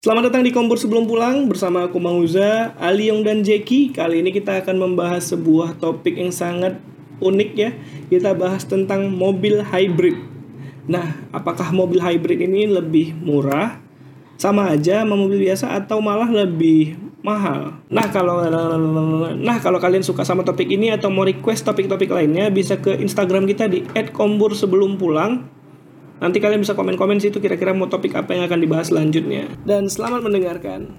Selamat datang di Kompor Sebelum Pulang bersama aku Manguza, Ali Yong dan Jeki. Kali ini kita akan membahas sebuah topik yang sangat unik ya. Kita bahas tentang mobil hybrid. Nah, apakah mobil hybrid ini lebih murah, sama aja sama mobil biasa atau malah lebih mahal? Nah, kalau nah kalau kalian suka sama topik ini atau mau request topik-topik lainnya bisa ke Instagram kita di @kombur_sebelum_pulang. Nanti kalian bisa komen-komen situ kira-kira mau topik apa yang akan dibahas selanjutnya. Dan selamat mendengarkan.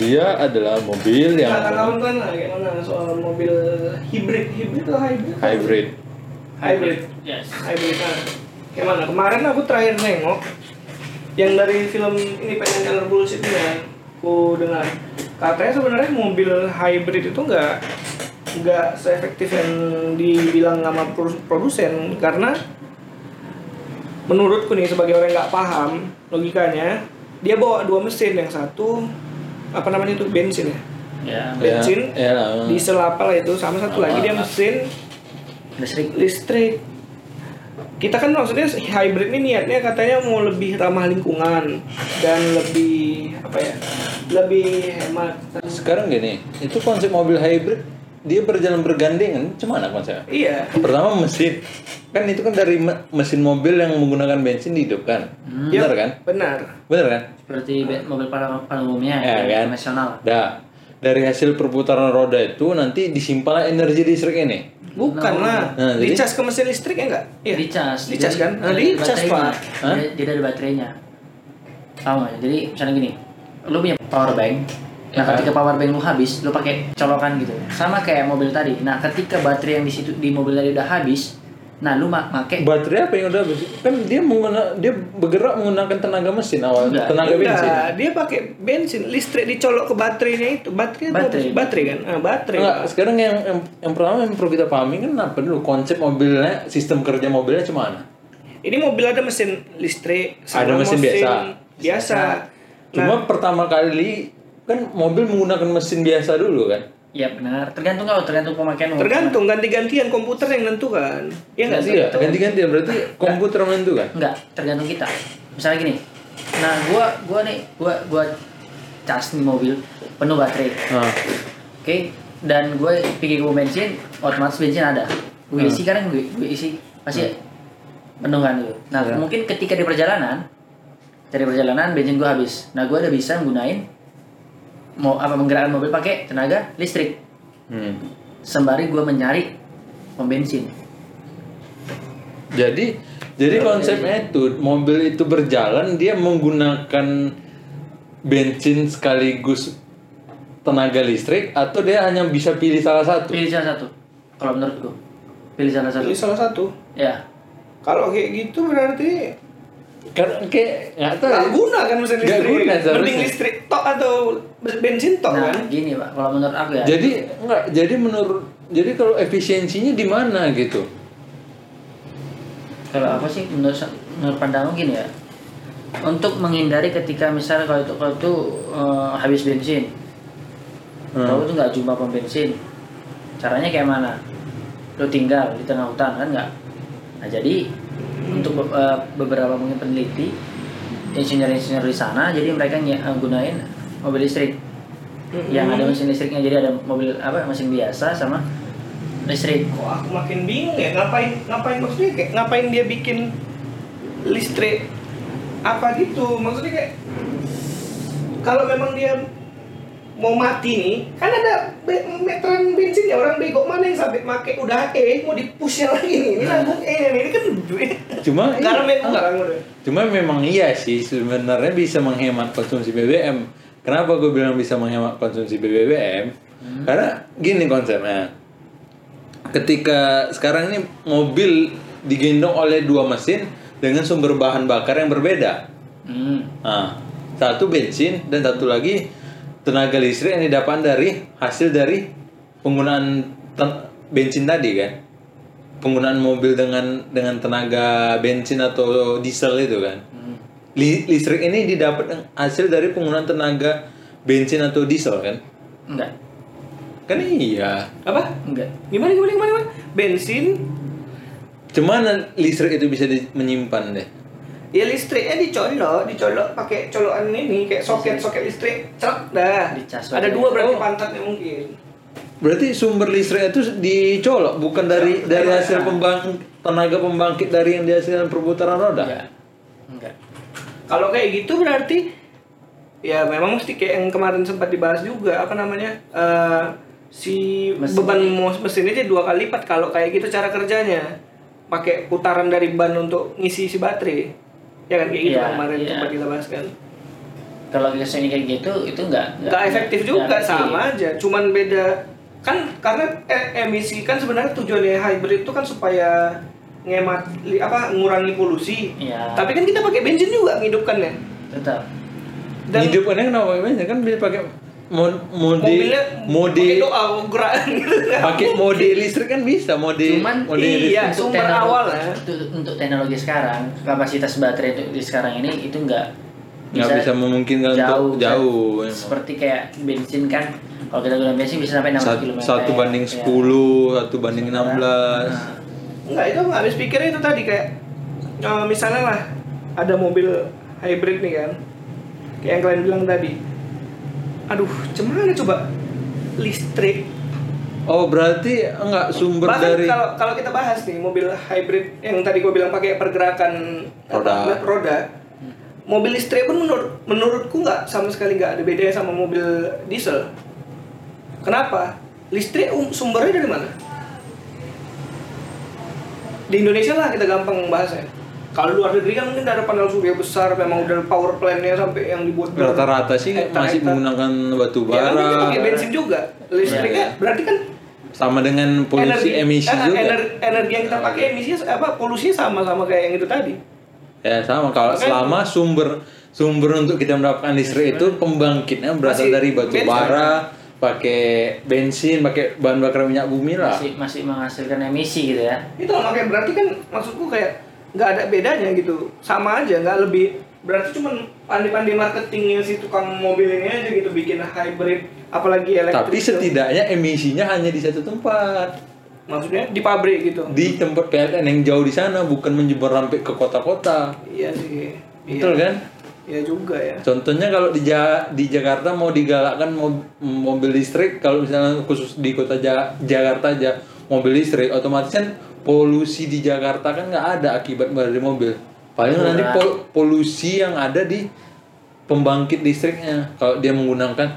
Dia adalah mobil yang Kata kamu kan gimana soal mobil hybrid, hybrid atau hybrid? hybrid. Hybrid. Yes. Hybrid kan. Gimana? Kemarin aku terakhir nengok yang dari film ini pengen Color Bullshit ini ya. Aku dengar katanya sebenarnya mobil hybrid itu enggak nggak seefektif yang dibilang sama pro- produsen karena menurutku nih sebagai orang yang nggak paham logikanya dia bawa dua mesin yang satu apa namanya itu bensin ya Ya. bensin Ya, ya lah. diesel apa lah itu sama satu lagi dia mesin Listrik. listrik kita kan maksudnya hybrid ini niatnya katanya mau lebih ramah lingkungan dan lebih apa ya lebih hemat Sekarang gini, itu konsep mobil hybrid dia berjalan bergandengan, gimana konsepnya? iya Pertama mesin, kan itu kan dari me- mesin mobil yang menggunakan bensin dihidupkan, benar Ya, kan? benar Benar kan? Seperti mobil pada, pada umumnya Ya, yang kan? konvensional. Dah, dari hasil perputaran roda itu nanti disimpan energi listrik ini. bukan lah Nah, jadi- dicas ke mesin listrik ya enggak iya Dicas. dicas kan nah, dicas pak Hah? Jadi, jadi ada baterainya. Tahu nggak? Jadi misalnya gini, lu punya power bank. Nah, Ya. ketika power bank lu habis, lu pakai colokan gitu. Sama kayak mobil tadi. Nah, ketika baterai yang di situ di mobil tadi udah habis, nah lu ma- make Baterai apa yang udah habis? Kan dia mengguna, dia bergerak menggunakan tenaga mesin awal, Enggak. tenaga bensin. Enggak, dia pakai bensin listrik dicolok ke baterainya itu baterai? Baterai. baterai kan ah, baterai Enggak, sekarang yang, yang yang pertama yang perlu kita pahami kan apa dulu konsep mobilnya, sistem kerja mobilnya cuma ini mobil ada mesin listrik Ada mesin biasa. biasa Cuma Nah. pertama kali kan mobil menggunakan mesin biasa dulu kan. Ya benar, tergantung kalau tergantung pemakaian. tergantung ganti-gantian komputer yang nentukan ya nggak sih Iya, ganti-ganti berarti komputer menentukan. Enggak, tergantung kita. Misalnya gini. Nah, gua gua nih, gua gua cas nih mobil penuh baterai. Nah, Oke, dan gue ke pom bensin, otomatis bensin ada. Gue isi kan gue, gue isi pasti penuh kan gitu. Nah, Ya. mungkin ketika di perjalanan dari perjalanan bensin gue habis. Nah, gue udah bisa gunain mau apa menggerakkan mobil pakai tenaga listrik. hmm. Sembari gue mencari pom bensin. Jadi jadi konsepnya itu mobil itu berjalan dia menggunakan bensin sekaligus tenaga listrik atau dia hanya bisa pilih salah satu. Pilih salah satu. Kalau menurut gue, pilih salah satu. Ini salah satu Ya, kalau kayak gitu berarti Kan kayak nggak tahu. nggak guna kan mesin Nggak listrik guna seharusnya. mending listrik tok atau bensin tok nah kan gini pak, kalau menurut aku ya. Jadi enggak, jadi menurut jadi kalau efisiensinya di mana gitu? kalau apa sih menurut menurut pandangku gini ya untuk menghindari ketika misalnya kalau itu kalau itu eh, habis bensin Hmm. kalau itu nggak jumpa pom bensin caranya kayak mana lo tinggal di tengah hutan kan nggak nah jadi untuk eh, beberapa mungkin peneliti insinyur-insinyur di sana jadi mereka nye- eh, gunain mobil listrik. Yang ada mesin listriknya jadi ada mobil apa mesin biasa sama listrik. Kok aku makin bingung ya ngapain ngapain maksudnya kayak ngapain dia bikin listrik apa gitu? Maksudnya kayak kalau memang dia mau mati nih kan ada be- meteran bensin ya orang bego mana yang sampai make udah E mau dipusnya lagi nih ini nanggung E nih ini kan duit Cuma karena iya, udah Cuma memang iya sih sebenarnya bisa menghemat konsumsi BBM. Kenapa gue bilang bisa menghemat konsumsi BBM? Karena gini konsepnya. Ketika sekarang ini mobil digendong oleh dua mesin dengan sumber bahan bakar yang berbeda. hmm. Nah, satu bensin dan satu lagi tenaga listrik yang didapat dari hasil dari penggunaan ten- bensin tadi kan. Penggunaan mobil dengan dengan tenaga bensin atau diesel itu kan. Hmm. Li- listrik ini didapat hasil dari penggunaan tenaga bensin atau diesel kan? enggak Kan iya. apa enggak gimana gimana gimana, gimana? bensin Cuman listrik itu bisa di- menyimpan deh. Ya listriknya dicolok, dicolok pakai colokan ini kayak soket soket listrik, cerek dah. Dicas Ada dua berarti Oh. pantatnya mungkin. Berarti sumber listrik itu dicolok bukan dari dari hasil pembang tenaga pembangkit dari yang dihasilkan perputaran roda. Enggak. Enggak. Kalau kayak gitu berarti ya memang mesti kayak yang kemarin sempat dibahas juga apa namanya eh, si Mesin. beban mesin aja dua kali lipat kalau kayak gitu cara kerjanya pakai putaran dari ban untuk ngisi si baterai ya kan kayak gitu Iya, kan kemarin iya. sempat kita bahas kan Kalau ke sini kayak gitu itu enggak nggak efektif juga sama aja cuman beda kan karena eh, emisi kan sebenarnya tujuannya hybrid itu kan supaya ngemat li- apa ngurangi polusi Iya. tapi kan kita pakai bensin juga ngidupkannya Tetap. dan Hidupannya kenapa pakai bensin? Kan bisa pakai mod mode mobilnya mode pakai doa gerak kan. pakai mode listrik kan bisa mode Cuman mode iya. listrik. sumber awal ya. Untuk, untuk teknologi sekarang, kapasitas baterai itu di sekarang ini itu enggak Nggak bisa memungkinkan untuk bisa- jauh, emang. Seperti kayak bensin kan, kalau kita gunakan bensin bisa sampai 60 Satu, km. satu banding ya. 10, satu banding 16. Nah, Enggak, itu nggak habis pikirnya itu tadi kayak eh, misalnya lah ada mobil hybrid nih kan. Kayak yang kalian bilang tadi. Aduh, gimana coba listrik Oh, berarti enggak sumber Bahkan dari kalau kalau kita bahas nih mobil hybrid yang tadi gue bilang pakai pergerakan Roda. apa, roda. Mobil listrik pun menurut menurutku nggak sama sekali nggak ada bedanya sama mobil diesel. Kenapa? Listrik um- sumbernya dari mana? Di Indonesia lah kita gampang bahasnya. Kalau luar negeri kan mungkin ada panel surya besar, memang udah power plant-nya sampai yang dibuat rata-rata sih hektar-hektar. masih menggunakan batu Ya kan bara. kita pakai bensin juga. Listriknya Iya. berarti kan Sama dengan polusi emisi eh, juga. ener- energi yang kita pakai emisinya apa polusinya sama sama kayak yang itu tadi. Ya sama kalau Makanya- selama sumber sumber untuk kita mendapatkan listrik itu pembangkitnya berasal dari batu bara, pakai bensin, pakai bahan bakar minyak bumi lah. masih masih menghasilkan emisi gitu ya. Itu makanya berarti kan maksudku kayak nggak ada bedanya gitu. Sama aja, nggak lebih berarti cuman pandai-pandai marketingnya si tukang mobil ini aja gitu bikin hybrid apalagi elektrik. Tapi gitu. setidaknya emisinya hanya di satu tempat. maksudnya di pabrik gitu. Di tempat PLN yang jauh di sana bukan menyebar sampai ke kota-kota. Iya sih. Betul iya. kan? Iya juga ya. Contohnya kalau di Ja- di Jakarta mau digalakkan mob- mobil listrik, kalau misalnya khusus di kota Ja- Jakarta aja mobil listrik, otomatis kan polusi di Jakarta kan nggak ada akibat dari mobil. Paling Betul, nanti pol- polusi yang ada di pembangkit listriknya. Kalau dia menggunakan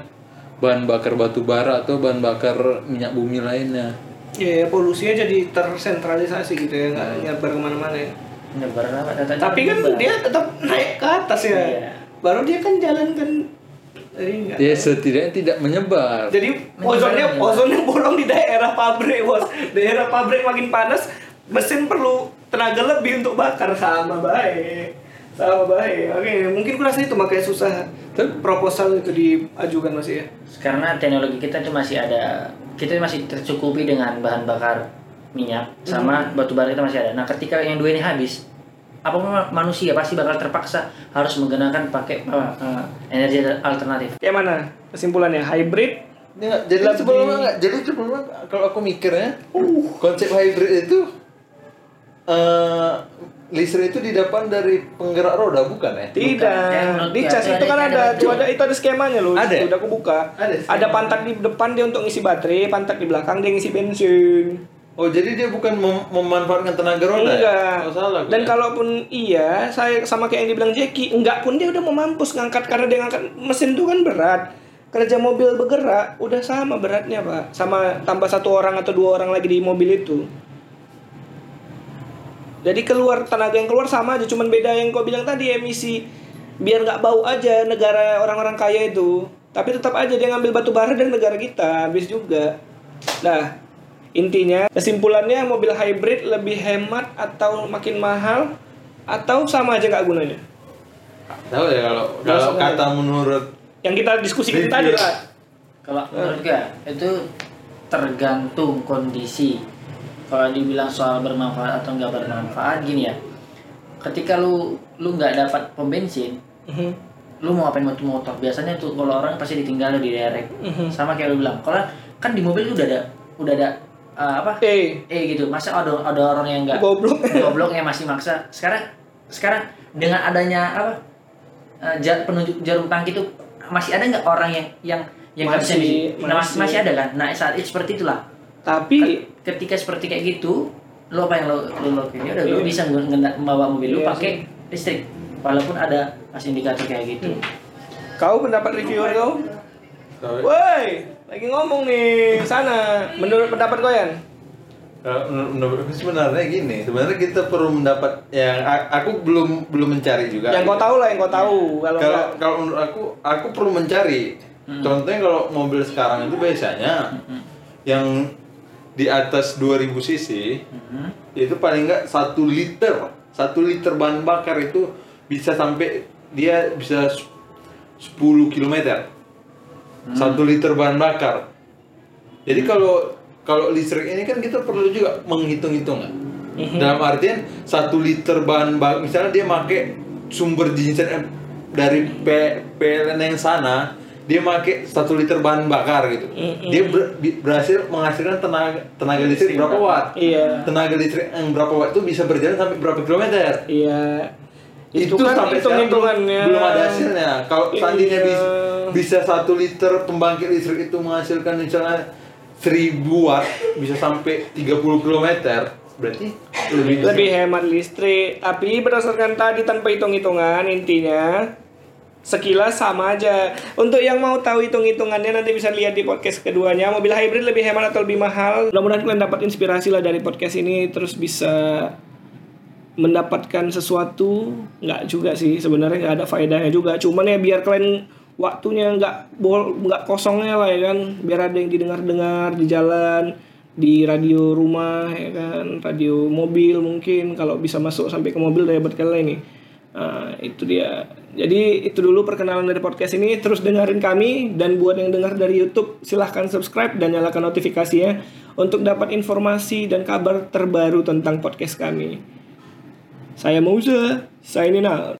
bahan bakar batu bara atau bahan bakar minyak bumi lainnya. Iya, ya, polusinya jadi tersentralisasi gitu ya, nggak nyebar ke mana-mana ya. Nyebar apa datanya Tapi kan nyebar. dia tetap naik ke atas ya. Iya. Baru dia kan jalan kan. Ya setidaknya tidak menyebar. Jadi ozonnya Menyebar. ozonnya bolong di daerah pabrik bos. Daerah pabrik makin panas, mesin perlu tenaga lebih untuk bakar sama baik. Sama baik. Oke, mungkin kurasa itu makanya susah Tapi- proposal itu diajukan masih ya. karena teknologi kita itu masih ada kita masih tercukupi dengan bahan bakar minyak sama batu bara kita masih ada. Nah, ketika yang dua ini habis, apa ma- manusia pasti bakal terpaksa harus menggunakan pakai apa, eh, energi alternatif. Kayak mana kesimpulannya? Hybrid Nggak, jadi Lebih- sebelumnya nggak, jadi sebelumnya kalau aku mikirnya konsep hybrid itu eh listrik itu didapat dari penggerak roda bukan ya? Tidak, Bukan. di cas itu kan ada- ada, ada- itu ada skemanya loh. Ada? Udah aku buka. Ada. Ada pantak di depan dia untuk ngisi baterai, pantak di belakang dia ngisi bensin. Oh jadi dia bukan mem- memanfaatkan tenaga roda enggak. ya? Oh salah. gue Dan ya. kalaupun iya, saya sama kayak yang dibilang Jackie, enggak pun dia udah mau mampus ngangkat karena dia ngangkat mesin itu kan berat. Kerja mobil bergerak udah sama beratnya pak, sama tambah satu orang atau dua orang lagi di mobil itu. Jadi keluar tenaga yang keluar sama aja, cuman beda yang kau bilang tadi emisi biar nggak bau aja negara orang-orang kaya itu. Tapi tetap aja dia ngambil batu bara dari negara kita, habis juga. Nah, intinya kesimpulannya mobil hybrid lebih hemat atau makin mahal atau sama aja nggak gunanya. tahu ya kalau kalau kata menurut Yang kita diskusikan Review. tadi lah. Kalau menurut gue itu tergantung kondisi. Kalau dibilang soal bermanfaat atau nggak bermanfaat gini ya. Ketika lu lu nggak dapat pom bensin, Mhm. lu mau ngapain motor motor? Biasanya tuh kalau orang pasti ditinggal di direct. Mhm. Sama kayak lu bilang. Kalau kan di mobil tuh udah ada udah ada uh, apa? Eh, Eh gitu. Masa ada ada orang yang nggak goblok. goblok yang masih maksa. Sekarang sekarang dengan adanya apa eh, jar, penunjuk jarum tangki itu masih ada nggak orang yang yang yang nggak bisa di- nah, masih masih. ada kan nah saat itu seperti itulah Tapi ketika seperti kayak gitu lo apa yang lo lo lakuin ya udah lo Iya. bisa membawa mobil lo Iya pakai listrik walaupun ada masih indikator kayak gitu kau pendapat reviewer kau? Woi, lagi ngomong nih sana. Menurut pendapat kau Yan? Kalau menur- menurut sebenarnya gini, sebenarnya kita perlu mendapat yang aku belum belum mencari juga. Yang kau tahu lah, yang kau tahu. Kalau Kalau nggak- kalau menurut aku, aku perlu mencari. Contohnya kalau mobil sekarang itu biasanya yang di atas 2000 cc Mhm. itu paling nggak satu liter, satu liter bahan bakar itu bisa sampai dia bisa s- 10 km. Satu liter bahan bakar. Jadi kalau kalau listrik ini kan kita perlu juga menghitung-hitung kan. Dalam artian satu liter bahan bakar, misalnya dia pakai sumber genset eh, dari PLN yang sana, dia pakai satu liter bahan bakar gitu. Dia ber- berhasil menghasilkan tenaga tenaga listrik berapa watt? Iya. Tenaga listrik yang berapa watt itu bisa berjalan sampai berapa kilometer? Iya. itu, kan sampai sekarang belum, ada hasilnya. Kalau seandainya Iya. bisa, bisa satu liter pembangkit listrik itu menghasilkan misalnya 1000 watt bisa sampai 30 km berarti lebih lebih hemat listrik. Tapi berdasarkan tadi tanpa hitung-hitungan intinya sekilas sama aja. Untuk yang mau tahu hitung-hitungannya nanti bisa lihat di podcast keduanya. Mobil hybrid lebih hemat atau lebih mahal? Mudah-mudahan kalian dapat inspirasi lah dari podcast ini terus bisa mendapatkan sesuatu. Nggak juga sih sebenarnya nggak ada faedahnya juga. Cuman ya biar kalian waktunya nggak bol nggak kosongnya lah ya kan? Biar ada yang didengar-dengar di jalan di radio rumah ya kan? Radio mobil mungkin kalau bisa masuk sampai ke mobil dari buat kalian ini Nah, itu dia. Jadi itu dulu perkenalan dari podcast ini. Terus dengerin kami dan buat yang dengar dari YouTube silahkan subscribe dan nyalakan notifikasinya untuk dapat informasi dan kabar terbaru tentang podcast kami. Saya Mauza signing out